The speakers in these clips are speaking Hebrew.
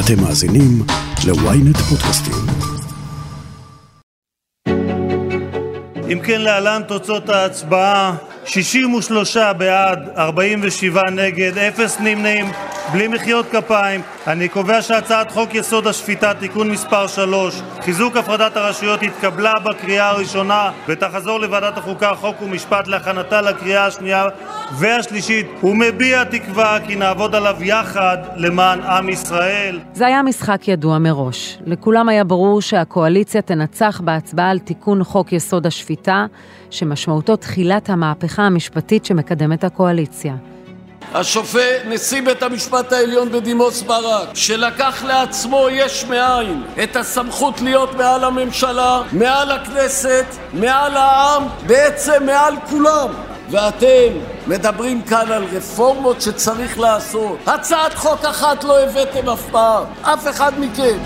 אתם מאזינים ל-ynet פודקאסטים. אם כן, להלן תוצאות ההצבעה: 63 בעד, 47 נגד, אפס נמנעים, בלי מחיאות כפיים. אני קובע שהצעת חוק יסוד השפיטה (תיקון מס' 3) (חיזוק הפרדת הרשויות) לוועדת החוקה, חוק ומשפט. זה היה משחק ידוע מראש. לכולם היה ברור שהקואליציה תנצח בהצבעה על תיקון חוק יסוד השפיטה, שמשמעותו תחילת המהפכה המשפטית שמקדמת הקואליציה. נשיא בית המשפט העליון בדימוס ברק, שלקח לעצמו יש מאין את הסמכות להיות מעל הממשלה, מעל הכנסת, מעל העם, בעצם מעל כולם. ואתם מדברים כאן על רפורמות שצריך לעשות. הצעת חוק אחת לא הבאתם אף פעם, אף אחד מכם.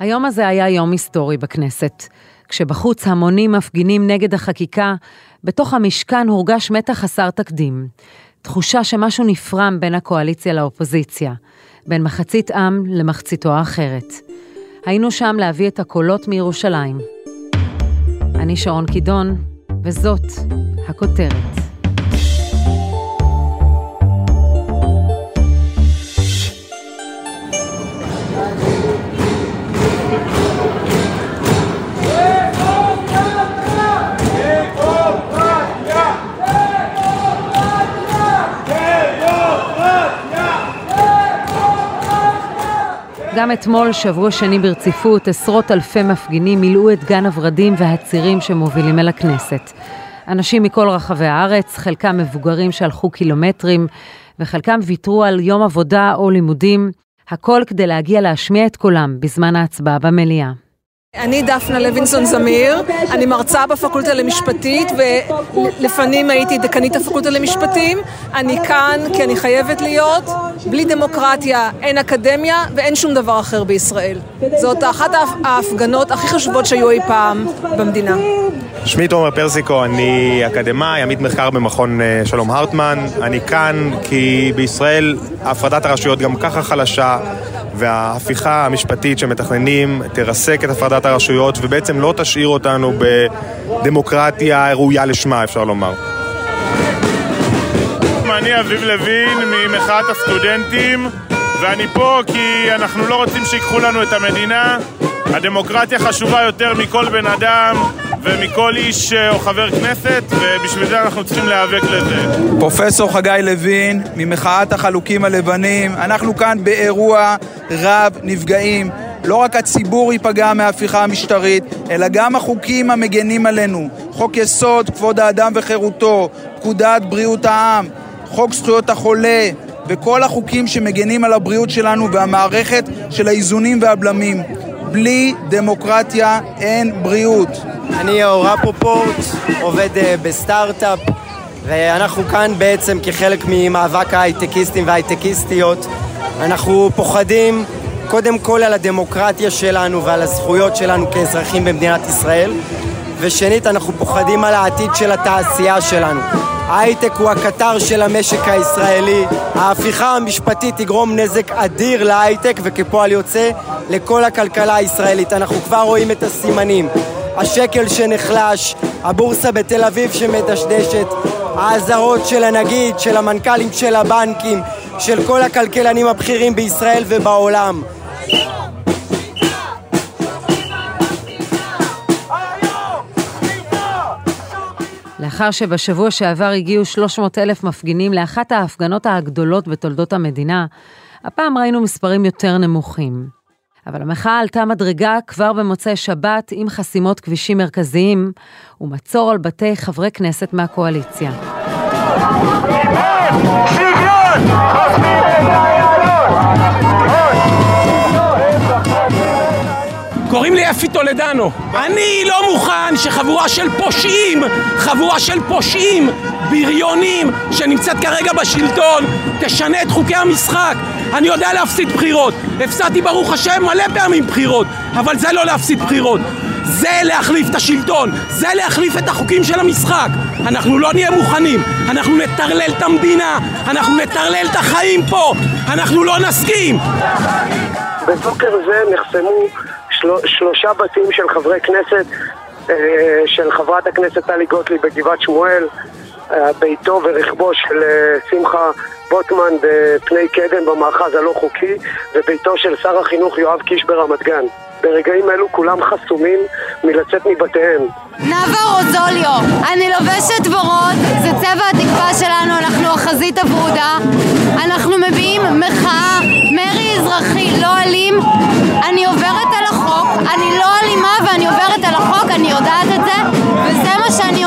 היום הזה היה יום היסטורי בכנסת. כשבחוץ המונים מפגינים נגד החקיקה, בתוך המשכן הורגש מתח חסר תקדים. תחושה שמשהו נפרם בין הקואליציה לאופוזיציה, בין מחצית עם למחציתו האחרת. היינו שם להביא את הקולות מירושלים. אני שרון קידון, וזאת הכותרת. גם אתמול, שבוע שני ברציפות, עשרות אלפי מפגינים מילאו את גן הורדים והצירים שמובילים אל הכנסת. אנשים מכל רחבי הארץ, חלקם מבוגרים שהלכו קילומטרים, וחלקם ויתרו על יום עבודה או לימודים, הכל כדי להגיע להשמיע את קולם בזמן ההצבעה במליאה. אני דפנה לוינסון זמיר, אני מרצה בפקולטה למשפטית ולפנים הייתי דקנית הפקולטה למשפטים. אני כאן כי אני חייבת להיות. בלי דמוקרטיה אין אקדמיה ואין שום דבר אחר בישראל. זאת אחת ההפגנות הכי חשובות שהיו אי פעם במדינה. שמי תומר פרסיקו, אני אקדמאי, עמית מחקר במכון אה, שלום הרטמן. אני כאן כי בישראל הפרדת הרשויות גם ככה חלשה. וההפיכה המשפטית שמתכננים תרסק את הפרדת הרשויות ובעצם לא תשאיר אותנו בדמוקרטיה ראויה לשמה, אפשר לומר. אני אביב לוין ממחאת הסטודנטים ואני פה כי אנחנו לא רוצים שיקחו לנו את המדינה הדמוקרטיה חשובה יותר מכל בן אדם ומכל איש אה, או חבר כנסת, ובשביל זה אנחנו צריכים להיאבק לזה. פרופסור חגי לוין, ממחאת החלוקים הלבנים, אנחנו כאן באירוע רב נפגעים. לא רק הציבור ייפגע מההפיכה המשטרית, אלא גם החוקים המגנים עלינו. חוק יסוד, כבוד האדם וחירותו, פקודת בריאות העם, חוק זכויות החולה, וכל החוקים שמגנים על הבריאות שלנו והמערכת של האיזונים והבלמים. בלי דמוקרטיה אין בריאות. אני אור אפופורט, עובד אה, בסטארט-אפ, ואנחנו כאן בעצם כחלק ממאבק ההייטקיסטים וההייטקיסטיות. אנחנו פוחדים קודם כל על הדמוקרטיה שלנו ועל הזכויות שלנו כאזרחים במדינת ישראל, ושנית, אנחנו פוחדים על העתיד של התעשייה שלנו. ההייטק הוא הקטר של המשק הישראלי. ההפיכה המשפטית תגרום נזק אדיר להייטק וכפועל יוצא לכל הכלכלה הישראלית. אנחנו כבר רואים את הסימנים. השקל שנחלש, הבורסה בתל אביב שמדשדשת, האזהרות של הנגיד, של המנכ"לים של הבנקים, של כל הכלכלנים הבכירים בישראל ובעולם. לאחר שבשבוע שעבר הגיעו 300 אלף מפגינים לאחת ההפגנות הגדולות בתולדות המדינה, הפעם ראינו מספרים יותר נמוכים. אבל המחאה עלתה מדרגה כבר במוצאי שבת עם חסימות כבישים מרכזיים ומצור על בתי חברי כנסת מהקואליציה. קוראים לי אפי טולדנו. אני לא מוכן שחבורה של פושעים, חבורה של פושעים, בריונים, שנמצאת כרגע בשלטון, תשנה את חוקי המשחק. אני יודע להפסיד בחירות. הפסדתי ברוך השם מלא פעמים בחירות, אבל זה לא להפסיד בחירות. זה להחליף את השלטון, זה להחליף את החוקים של המשחק. אנחנו לא נהיה מוכנים, אנחנו נטרלל את המדינה, אנחנו נטרלל את החיים פה, אנחנו לא נסכים! בבוקר זה נחסמו של... שלושה בתים של חברי כנסת, אה, של חברת הכנסת טלי גוטליב בגבעת שמואל, אה, ביתו ורכבו של אה, שמחה בוטמן בפני קדם במאחז הלא חוקי, וביתו של שר החינוך יואב קיש ברמת גן. ברגעים אלו כולם חסומים מלצאת מבתיהם. נאוה רוזוליו, אני לובשת ורוד, זה צבע התקווה שלנו, אנחנו החזית הוורודה. אנחנו מביעים מחאה, מרי אזרחי לא אלים. אני עוברת על החוק, אני לא אלימה ואני עוברת על החוק, אני יודעת את זה, וזה מה שאני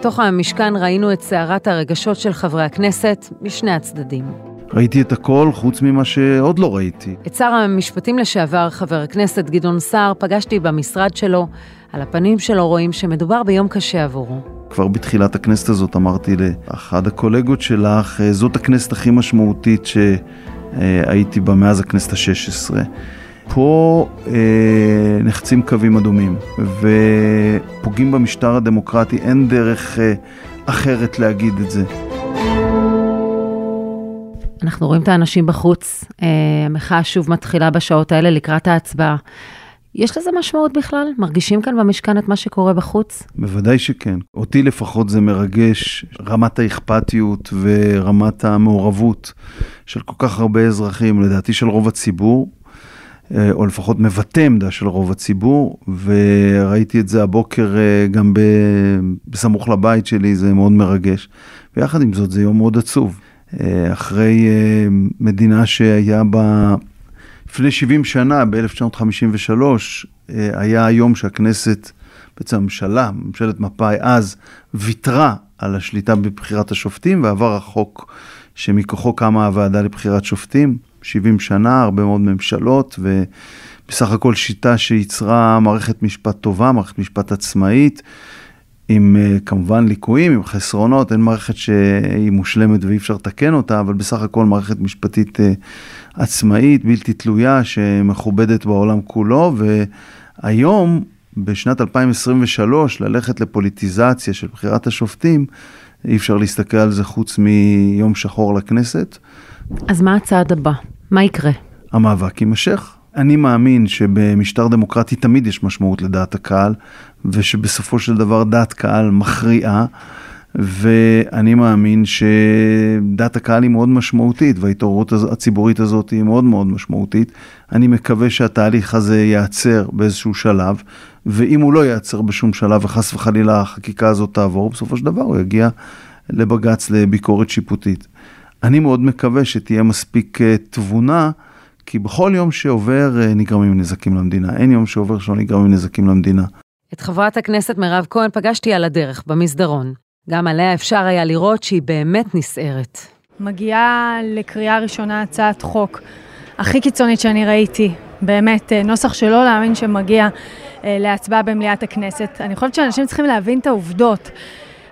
בתוך המשכן ראינו את סערת הרגשות של חברי הכנסת משני הצדדים. ראיתי את הכל חוץ ממה שעוד לא ראיתי. את שר המשפטים לשעבר, חבר הכנסת גדעון סער, פגשתי במשרד שלו. על הפנים שלו רואים שמדובר ביום קשה עבורו. כבר בתחילת הכנסת הזאת אמרתי לאחד הקולגות שלך, זאת הכנסת הכי משמעותית שהייתי בה מאז הכנסת השש עשרה. פה אה, נחצים קווים אדומים ופוגעים במשטר הדמוקרטי, אין דרך אה, אחרת להגיד את זה. אנחנו רואים את האנשים בחוץ, אה, המחאה שוב מתחילה בשעות האלה לקראת ההצבעה. יש לזה משמעות בכלל? מרגישים כאן במשכן את מה שקורה בחוץ? בוודאי שכן. אותי לפחות זה מרגש, רמת האכפתיות ורמת המעורבות של כל כך הרבה אזרחים, לדעתי של רוב הציבור, או לפחות מבטא עמדה של רוב הציבור, וראיתי את זה הבוקר אה, גם בסמוך לבית שלי, זה מאוד מרגש. ויחד עם זאת, זה יום מאוד עצוב. אה, אחרי מדינה שהיה בה, לפני 70 שנה, ב-1953, היה היום שהכנסת, בעצם הממשלה, ממשלת מפא"י אז, ויתרה על השליטה בבחירת השופטים, ועבר החוק שמכוחו קמה הוועדה לבחירת שופטים. 70 שנה, הרבה מאוד ממשלות, ובסך הכל שיטה שייצרה מערכת משפט טובה, מערכת משפט עצמאית, עם אה, כמובן ליקויים, עם חסרונות, אין מערכת שהיא מושלמת ואי אפשר לתקן אותה, אבל בסך הכל מערכת משפטית אה, עצמאית, בלתי תלויה, שמכובדת בעולם כולו, והיום, בשנת 2023, ללכת לפוליטיזציה של בחירת השופטים, אי אפשר להסתכל על זה חוץ מיום שחור לכנסת. אז מה הצעד הבא? מה יקרה? המאבק יימשך. אני מאמין שבמשטר דמוקרטי תמיד יש משמעות לדעת הקהל, ושבסופו של דבר דעת קהל מכריעה, ואני מאמין שדעת הקהל היא מאוד משמעותית, וההתעוררות הציבורית הזאת היא מאוד מאוד משמעותית. אני מקווה שהתהליך הזה ייעצר באיזשהו שלב, ואם הוא לא ייעצר בשום שלב, וחס וחלילה החקיקה הזאת תעבור, בסופו של דבר הוא יגיע לבג"ץ לביקורת שיפוטית. אני מאוד מקווה שתהיה מספיק אה, תבונה, כי בכל יום שעובר אה, נגרמים נזקים למדינה. אין יום שעובר שלא נגרמים נזקים למדינה. את חברת הכנסת מירב כהן פגשתי על הדרך, במסדרון. גם עליה אפשר היה לראות שהיא באמת נסערת. מגיעה לקריאה ראשונה הצעת חוק הכי קיצונית שאני ראיתי. באמת, אה, נוסח שלא להאמין שמגיע להצבעה במליאת הכנסת. אני חושבת שאנשים צריכים להבין את העובדות.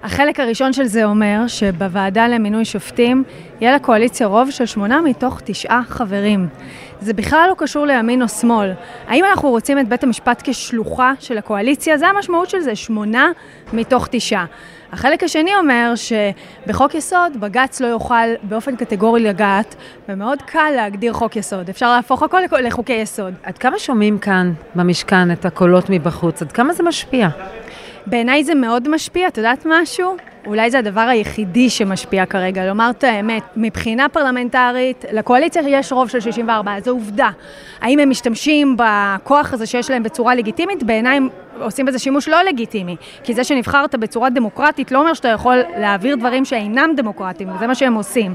החלק הראשון של זה אומר שבוועדה למינוי שופטים יהיה לקואליציה רוב של שמונה מתוך תשעה חברים. זה בכלל לא קשור לימין או שמאל. האם אנחנו רוצים את בית המשפט כשלוחה של הקואליציה? זה המשמעות של זה, שמונה מתוך תשעה. החלק השני אומר שבחוק יסוד בג"ץ לא יוכל באופן קטגורי לגעת, ומאוד קל להגדיר חוק יסוד. אפשר להפוך הכל לחוקי יסוד. עד כמה שומעים כאן במשכן את הקולות מבחוץ? עד כמה זה משפיע? בעיניי זה מאוד משפיע, את יודעת משהו? אולי זה הדבר היחידי שמשפיע כרגע, לומר את האמת. מבחינה פרלמנטרית, לקואליציה יש רוב של 64, זו עובדה. האם הם משתמשים בכוח הזה שיש להם בצורה לגיטימית? בעיניי עושים בזה שימוש לא לגיטימי. כי זה שנבחרת בצורה דמוקרטית לא אומר שאתה יכול להעביר דברים שאינם דמוקרטיים, וזה מה שהם עושים.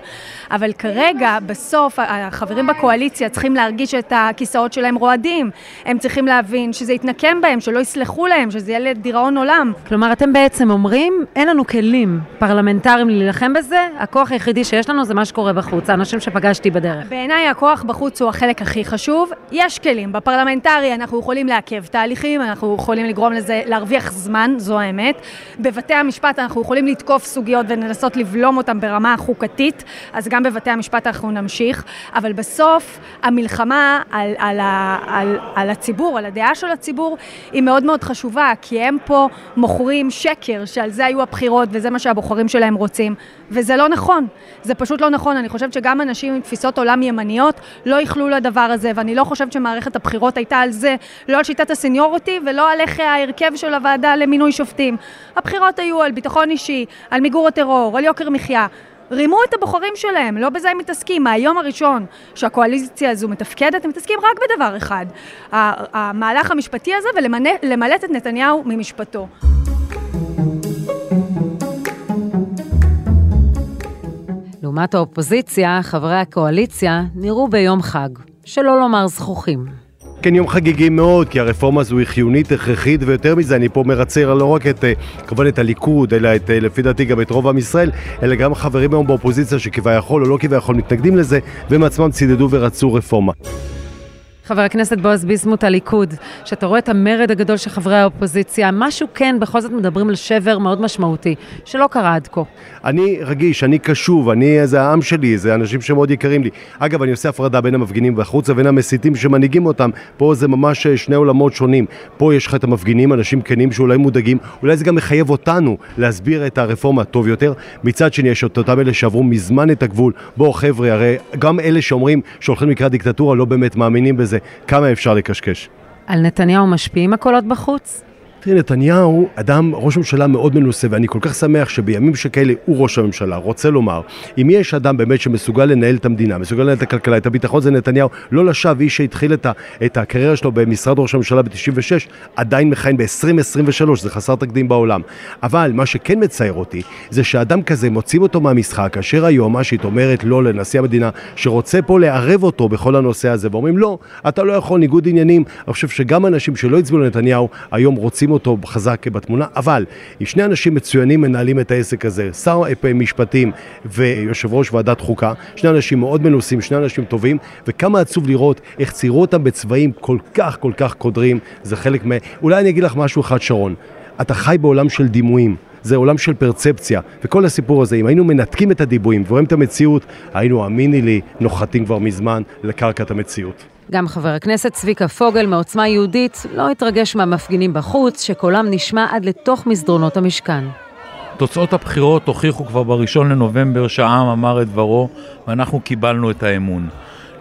אבל כרגע, בסוף, החברים בקואליציה צריכים להרגיש את הכיסאות שלהם רועדים. הם צריכים להבין שזה יתנקם בהם, שלא יסלחו להם, שזה יהיה לדיראון עולם. כלומר, אתם בעצם אומרים, אין לנו כלים פרלמנטריים להילחם בזה, הכוח היחידי שיש לנו זה מה שקורה בחוץ, האנשים שפגשתי בדרך. בעיניי הכוח בחוץ הוא החלק הכי חשוב. יש כלים. בפרלמנטרי אנחנו יכולים לעכב תהליכים, אנחנו יכולים לגרום לזה, להרוויח זמן, זו האמת. בבתי המשפט אנחנו יכולים לתקוף סוגיות ולנסות לבלום אותן ברמה החוקתית, אז גם בבתי המשפט אנחנו נמשיך, אבל בסוף המלחמה על, על, על, על הציבור, על הדעה של הציבור, היא מאוד מאוד חשובה, כי הם פה מוכרים שקר שעל זה היו הבחירות וזה מה שהבוחרים שלהם רוצים, וזה לא נכון. זה פשוט לא נכון. אני חושבת שגם אנשים עם תפיסות עולם ימניות לא יכלו לדבר הזה, ואני לא חושבת שמערכת הבחירות הייתה על זה, לא על שיטת הסניוריטי ולא על איך ההרכב של הוועדה למינוי שופטים. הבחירות היו על ביטחון אישי, על מיגור הטרור, על יוקר מחיה. רימו את הבוחרים שלהם, לא בזה הם מתעסקים. מהיום הראשון שהקואליציה הזו מתפקדת, הם מתעסקים רק בדבר אחד, המהלך המשפטי הזה ולמלט את נתניהו ממשפטו. לעומת האופוזיציה, חברי הקואליציה נראו ביום חג, שלא לומר זכוכים. כן, יום חגיגי מאוד, כי הרפורמה הזו היא חיונית, הכרחית, ויותר מזה, אני פה מרצר לא רק את, אה, כמובן את הליכוד, אלא את, אה, לפי דעתי גם את רוב עם ישראל, אלא גם חברים היום באופוזיציה שכביכול או לא כביכול מתנגדים לזה, והם עצמם צידדו ורצו רפורמה. חבר הכנסת בועז ביסמוט, הליכוד, שאתה רואה את המרד הגדול של חברי האופוזיציה, משהו כן, בכל זאת מדברים על שבר מאוד משמעותי, שלא קרה עד כה. אני רגיש, אני קשוב, אני, זה העם שלי, זה אנשים שמאוד יקרים לי. אגב, אני עושה הפרדה בין המפגינים בחוץ לבין המסיתים שמנהיגים אותם. פה זה ממש אה, שני עולמות שונים. פה יש לך את המפגינים, אנשים כנים שאולי מודאגים, אולי זה גם מחייב אותנו להסביר את הרפורמה טוב יותר. מצד שני, יש את אותם אלה שעברו מזמן את הגבול. בואו חבר'ה, הרי גם אלה שאומרים שהולכים לקראת דיקטטורה לא באמת מאמינים בזה. כמה אפשר לקשקש? על נתניהו משפיעים הקולות בחוץ? תראי, נתניהו אדם, ראש ממשלה מאוד מנוסה, ואני כל כך שמח שבימים שכאלה הוא ראש הממשלה. רוצה לומר, אם יש אדם באמת שמסוגל לנהל את המדינה, מסוגל לנהל את הכלכלה, את הביטחון, זה נתניהו. לא לשווא, איש שהתחיל את, ה, את הקריירה שלו במשרד ראש הממשלה ב-96, עדיין מכהן ב-2023, זה חסר תקדים בעולם. אבל מה שכן מצער אותי, זה שאדם כזה, מוצאים אותו מהמשחק, כאשר היועמ"שית אומרת לא לנשיא המדינה, שרוצה פה לערב אותו בכל הנושא הזה, ואומרים לא, אתה לא יכול, ניגוד עניינים. אני חושב שגם אנשים שלא הצביעו לנתניהו, היום רוצים אותו חזק בתמונה, אבל אם שני אנשים מצוינים מנהלים את העסק הזה, שר משפטים ויושב ראש ועדת חוקה, שני אנשים מאוד מנוסים, שני אנשים טובים, וכמה עצוב לראות איך ציירו אותם בצבעים כל כך כל כך קודרים, זה חלק מ... אולי אני אגיד לך משהו אחד, שרון, אתה חי בעולם של דימויים. זה עולם של פרצפציה, וכל הסיפור הזה, אם היינו מנתקים את הדיבויים ורואים את המציאות, היינו, האמיני לי, נוחתים כבר מזמן לקרקע את המציאות. גם חבר הכנסת צביקה פוגל מעוצמה יהודית לא התרגש מהמפגינים בחוץ, שקולם נשמע עד לתוך מסדרונות המשכן. תוצאות הבחירות הוכיחו כבר בראשון לנובמבר שהעם אמר את דברו ואנחנו קיבלנו את האמון.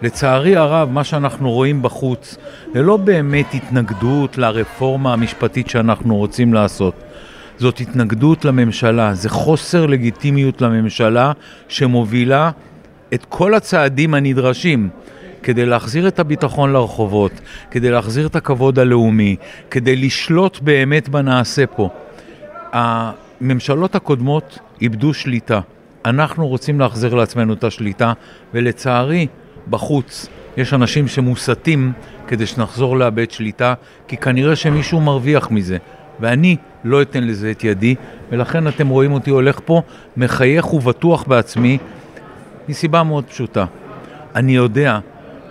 לצערי הרב, מה שאנחנו רואים בחוץ זה לא באמת התנגדות לרפורמה המשפטית שאנחנו רוצים לעשות. זאת התנגדות לממשלה, זה חוסר לגיטימיות לממשלה שמובילה את כל הצעדים הנדרשים כדי להחזיר את הביטחון לרחובות, כדי להחזיר את הכבוד הלאומי, כדי לשלוט באמת בנעשה פה. הממשלות הקודמות איבדו שליטה. אנחנו רוצים להחזיר לעצמנו את השליטה, ולצערי, בחוץ יש אנשים שמוסתים כדי שנחזור לאבד שליטה, כי כנראה שמישהו מרוויח מזה. ואני לא אתן לזה את ידי, ולכן אתם רואים אותי הולך פה מחייך ובטוח בעצמי, מסיבה מאוד פשוטה. אני יודע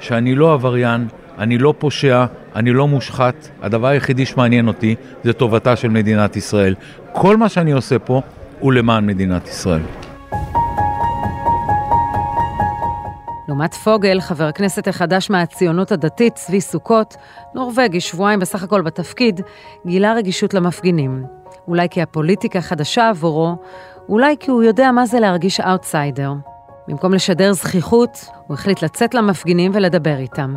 שאני לא עבריין, אני לא פושע, אני לא מושחת, הדבר היחידי שמעניין אותי זה טובתה של מדינת ישראל. כל מה שאני עושה פה הוא למען מדינת ישראל. לעומת פוגל, חבר הכנסת החדש מהציונות הדתית, צבי סוכות, נורבגי, שבועיים בסך הכל בתפקיד, גילה רגישות למפגינים. אולי כי הפוליטיקה חדשה עבורו, אולי כי הוא יודע מה זה להרגיש אאוטסיידר. במקום לשדר זכיחות, הוא החליט לצאת למפגינים ולדבר איתם.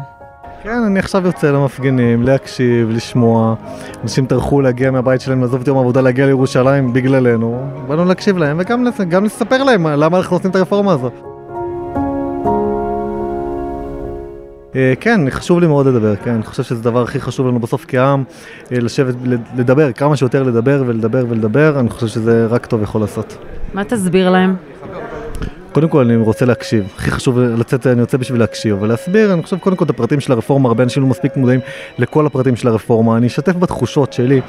כן, אני עכשיו יוצא למפגינים, להקשיב, לשמוע. אנשים טרחו להגיע מהבית שלהם, לעזוב את יום העבודה, להגיע לירושלים בגללנו. באנו להקשיב להם וגם לספר להם למה אנחנו עושים את הרפורמה הזאת. אה, כן, חשוב לי מאוד לדבר, כן, אני חושב שזה הדבר הכי חשוב לנו בסוף כעם, אה, לשבת, לדבר, כמה שיותר לדבר ולדבר ולדבר, אני חושב שזה רק טוב יכול לעשות. מה תסביר להם? קודם כל אני רוצה להקשיב, הכי חשוב לצאת, אני יוצא בשביל להקשיב, ולהסביר, אני חושב קודם כל את הפרטים של הרפורמה, הרבה אנשים לא מספיק מודעים לכל הפרטים של הרפורמה, אני אשתף בתחושות שלי,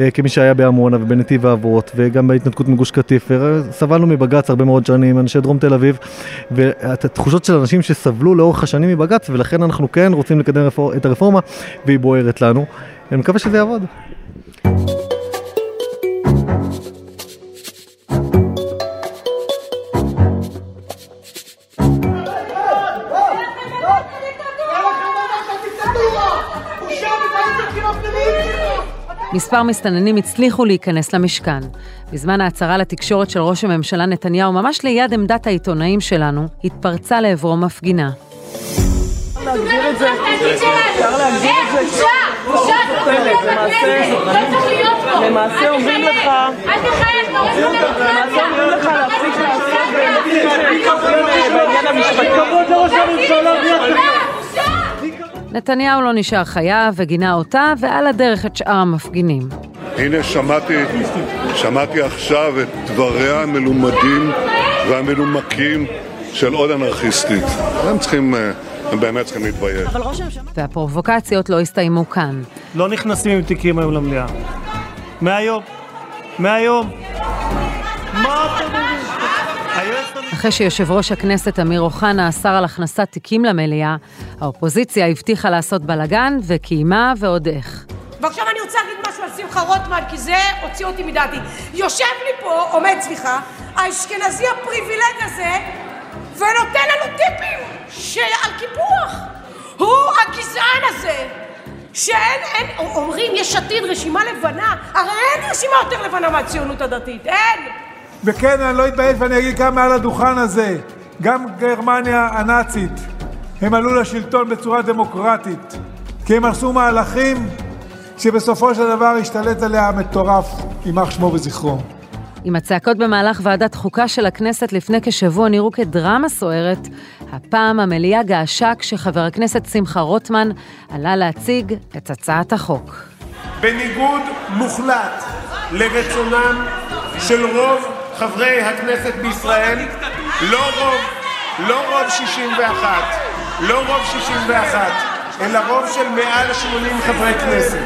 אה, כמי שהיה בעמונה ובנתיב האבות, וגם בהתנתקות מגוש קטיף, וסבלנו מבג"ץ הרבה מאוד שנים, אנשי דרום תל אביב, ואת התחושות של אנשים שסבלו לאורך השנים מבג"ץ, ולכן אנחנו כן רוצים לקדם את הרפורמה, והיא בוערת לנו, אני מקווה שזה יעבוד. מספר מסתננים הצליחו להיכנס למשכן. בזמן ההצהרה לתקשורת של ראש הממשלה נתניהו, ממש ליד עמדת העיתונאים שלנו, התפרצה לעברו מפגינה. להגדיר את זה, אפשר להגדיר את זה? בושה, בושה, למעשה אומרים לך, למעשה אומרים לך להפסיק לעסוק בעניין המשפטי. נתניהו לא נשאר חייב וגינה אותה ועל הדרך את שאר המפגינים. הנה שמעתי, שמעתי עכשיו את דבריה המלומדים והמנומקים של עוד אנרכיסטית. הם צריכים... הם באמת צריכים להתבייש. והפרובוקציות לא הסתיימו כאן. לא נכנסים עם תיקים היום למליאה. מהיום. מהיום. מה אתם אומרים? אחרי שיושב ראש הכנסת אמיר אוחנה אסר על הכנסת תיקים למליאה, האופוזיציה הבטיחה לעשות בלאגן וקיימה ועוד איך. ועכשיו אני רוצה להגיד משהו על שמחה רוטמן, כי זה הוציא אותי מדעתי. יושב לי פה, עומד, סליחה, האשכנזי הפריבילג הזה, ונותן לנו טיפים של, על קיפוח. הוא הגזען הזה. שאין, אין, אומרים יש עתיד רשימה לבנה, הרי אין רשימה יותר לבנה מהציונות הדתית, אין. וכן, אני לא אתבייש ואני אגיד גם מעל הדוכן הזה, גם גרמניה הנאצית, הם עלו לשלטון בצורה דמוקרטית, כי הם עשו מהלכים שבסופו של דבר השתלט עליה המטורף, יימח שמו וזכרו. אם הצעקות במהלך ועדת חוקה של הכנסת לפני כשבוע נראו כדרמה סוערת, הפעם המליאה געשה כשחבר הכנסת שמחה רוטמן עלה להציג את הצעת החוק. בניגוד מוחלט לרצונם של רוב חברי הכנסת בישראל, לא רוב, לא רוב 61, לא רוב 61, אלא רוב של מעל 80 חברי כנסת.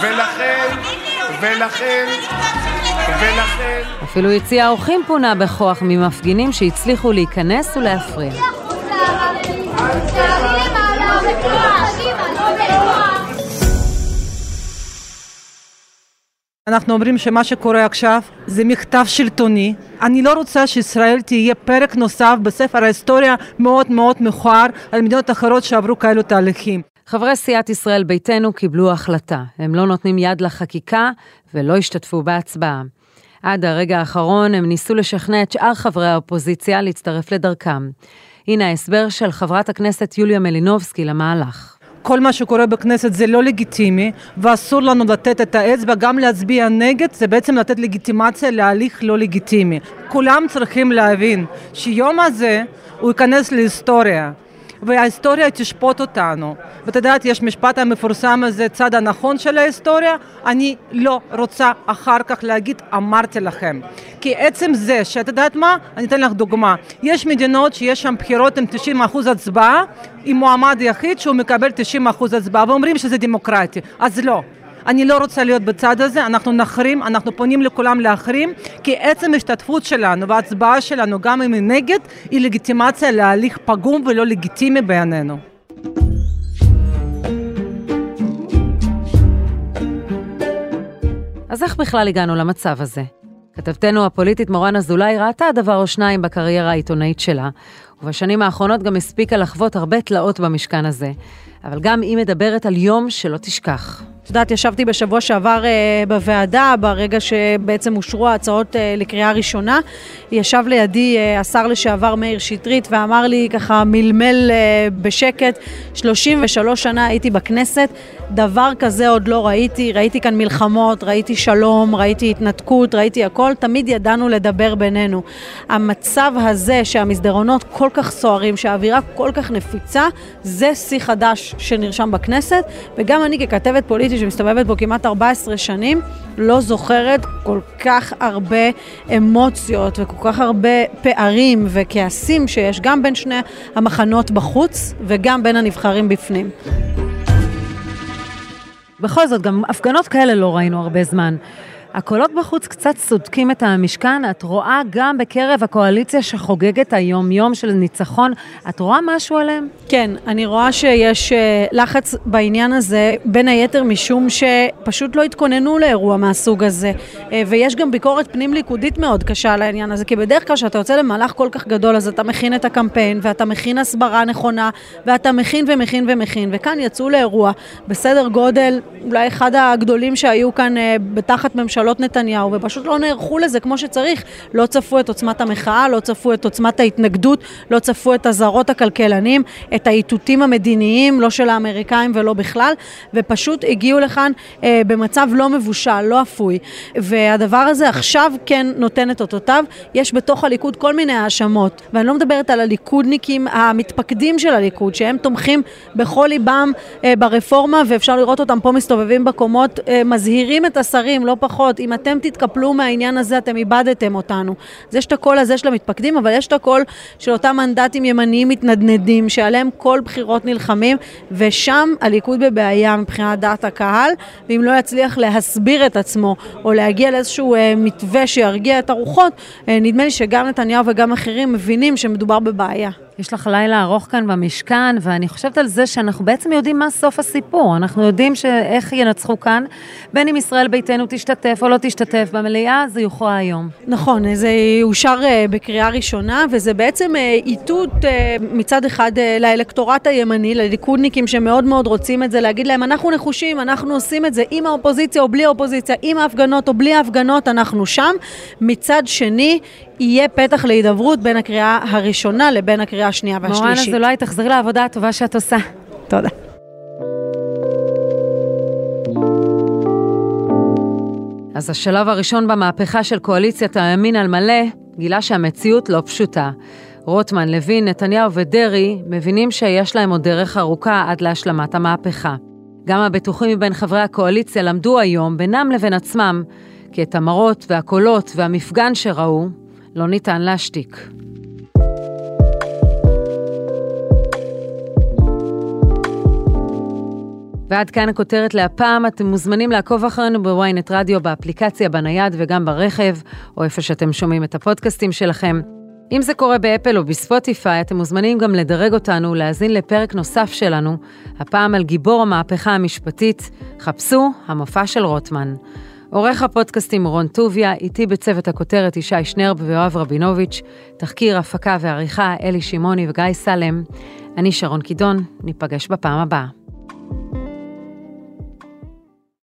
ולכן, ולכן, ולכן... אפילו יציע האורחים פונה בכוח ממפגינים שהצליחו להיכנס ולהפריע. אנחנו אומרים שמה שקורה עכשיו זה מכתב שלטוני. אני לא רוצה שישראל תהיה פרק נוסף בספר ההיסטוריה מאוד מאוד מכוער על מדינות אחרות שעברו כאלו תהליכים. חברי סיעת ישראל ביתנו קיבלו החלטה. הם לא נותנים יד לחקיקה ולא השתתפו בהצבעה. עד הרגע האחרון הם ניסו לשכנע את שאר חברי האופוזיציה להצטרף לדרכם. הנה ההסבר של חברת הכנסת יוליה מלינובסקי למהלך. כל מה שקורה בכנסת זה לא לגיטימי, ואסור לנו לתת את האצבע, גם להצביע נגד, זה בעצם לתת לגיטימציה להליך לא לגיטימי. כולם צריכים להבין שיום הזה הוא ייכנס להיסטוריה. וההיסטוריה תשפוט אותנו. ואת יודעת, יש משפט המפורסם הזה, צד הנכון של ההיסטוריה, אני לא רוצה אחר כך להגיד, אמרתי לכם. כי עצם זה, שאת יודעת מה, אני אתן לך דוגמה, יש מדינות שיש שם בחירות עם 90 אחוז הצבעה, עם מועמד יחיד שהוא מקבל 90 אחוז הצבעה, ואומרים שזה דמוקרטי, אז לא. אני לא רוצה להיות בצד הזה, אנחנו נחרים, אנחנו פונים לכולם להחרים, כי עצם ההשתתפות שלנו וההצבעה שלנו, גם אם היא נגד, היא לגיטימציה להליך פגום ולא לגיטימי בעינינו. אז איך בכלל הגענו למצב הזה? כתבתנו הפוליטית מורן אזולאי ראתה דבר או שניים בקריירה העיתונאית שלה, ובשנים האחרונות גם הספיקה לחוות הרבה תלאות במשכן הזה. אבל גם היא מדברת על יום שלא תשכח. את יודעת, ישבתי בשבוע שעבר uh, בוועדה, ברגע שבעצם אושרו ההצעות uh, לקריאה ראשונה. ישב לידי uh, השר לשעבר מאיר שטרית ואמר לי ככה מלמל uh, בשקט, 33 שנה הייתי בכנסת, דבר כזה עוד לא ראיתי, ראיתי כאן מלחמות, ראיתי שלום, ראיתי התנתקות, ראיתי הכל, תמיד ידענו לדבר בינינו. המצב הזה שהמסדרונות כל כך סוערים, שהאווירה כל כך נפיצה, זה שיא חדש שנרשם בכנסת, וגם אני ככתבת פוליטית שמסתובבת בו כמעט 14 שנים, לא זוכרת כל כך הרבה אמוציות וכל כך הרבה פערים וכעסים שיש גם בין שני המחנות בחוץ וגם בין הנבחרים בפנים. בכל זאת, גם הפגנות כאלה לא ראינו הרבה זמן. הקולות בחוץ קצת סודקים את המשכן, את רואה גם בקרב הקואליציה שחוגגת היום-יום של ניצחון, את רואה משהו עליהם? כן, אני רואה שיש אה, לחץ בעניין הזה, בין היתר משום שפשוט לא התכוננו לאירוע מהסוג הזה. אה, ויש גם ביקורת פנים-ליכודית מאוד קשה על העניין הזה, כי בדרך כלל כשאתה יוצא למהלך כל כך גדול, אז אתה מכין את הקמפיין, ואתה מכין הסברה נכונה, ואתה מכין ומכין ומכין, וכאן יצאו לאירוע בסדר גודל, אולי אחד הגדולים שהיו כאן אה, בתחת ממשלות נתניהו, ופשוט לא נערכו לזה כמו שצריך. לא צפו את עוצמת המחאה, לא צפו את עוצמת ההתנגדות, לא צפו את אזהרות הכלכלנים, את האיתותים המדיניים, לא של האמריקאים ולא בכלל, ופשוט הגיעו לכאן אה, במצב לא מבושל, לא אפוי. והדבר הזה עכשיו כן נותן את אותותיו. יש בתוך הליכוד כל מיני האשמות, ואני לא מדברת על הליכודניקים המתפקדים של הליכוד, שהם תומכים בכל ליבם אה, ברפורמה, ואפשר לראות אותם פה מסתובבים בקומות, אה, מזהירים את השרים, לא פחות, אם אתם תתקפלו מהעניין הזה, אתם איבדתם אותנו. אז יש את הקול הזה של המתפקדים, אבל יש את הקול של אותם מנדטים ימניים מתנדנדים, שעליהם כל בחירות נלחמים, ושם הליכוד בבעיה מבחינת דעת הקהל, ואם לא יצליח להסביר את עצמו, או להגיע לאיזשהו אה, מתווה שירגיע את הרוחות, אה, נדמה לי שגם נתניהו וגם אחרים מבינים שמדובר בבעיה. יש לך לילה ארוך כאן במשכן, ואני חושבת על זה שאנחנו בעצם יודעים מה סוף הסיפור. אנחנו יודעים שאיך ינצחו כאן, בין אם ישראל ביתנו תשתתף או לא תשתתף במליאה, זה יוכרע היום. נכון, זה יאושר אה, בקריאה ראשונה, וזה בעצם אה, איתות אה, מצד אחד לאלקטורט הימני, לליכודניקים שמאוד מאוד רוצים את זה, להגיד להם, אנחנו נחושים, אנחנו עושים את זה עם האופוזיציה או בלי האופוזיציה, עם ההפגנות או בלי ההפגנות, אנחנו שם. מצד שני, יהיה פתח להידברות בין הקריאה הראשונה לבין הקריאה השנייה והשלישית. מורן אזולאי, תחזרי לעבודה הטובה שאת עושה. תודה. אז השלב הראשון במהפכה של קואליציית הימין על מלא גילה שהמציאות לא פשוטה. רוטמן, לוין, נתניהו ודרעי מבינים שיש להם עוד דרך ארוכה עד להשלמת המהפכה. גם הבטוחים מבין חברי הקואליציה למדו היום, בינם לבין עצמם, כי את המראות והקולות והמפגן שראו, לא ניתן להשתיק. ועד כאן הכותרת להפעם, אתם מוזמנים לעקוב אחרינו בוויינט רדיו, באפליקציה, בנייד וגם ברכב, או איפה שאתם שומעים את הפודקאסטים שלכם. אם זה קורה באפל או בספוטיפיי, אתם מוזמנים גם לדרג אותנו ולהאזין לפרק נוסף שלנו, הפעם על גיבור המהפכה המשפטית, חפשו המופע של רוטמן. עורך הפודקאסטים רון טוביה, איתי בצוות הכותרת ישי שנרב ויואב רבינוביץ', תחקיר, הפקה ועריכה אלי שמעוני וגיא סלם. אני שרון קידון, ניפגש בפעם הבאה.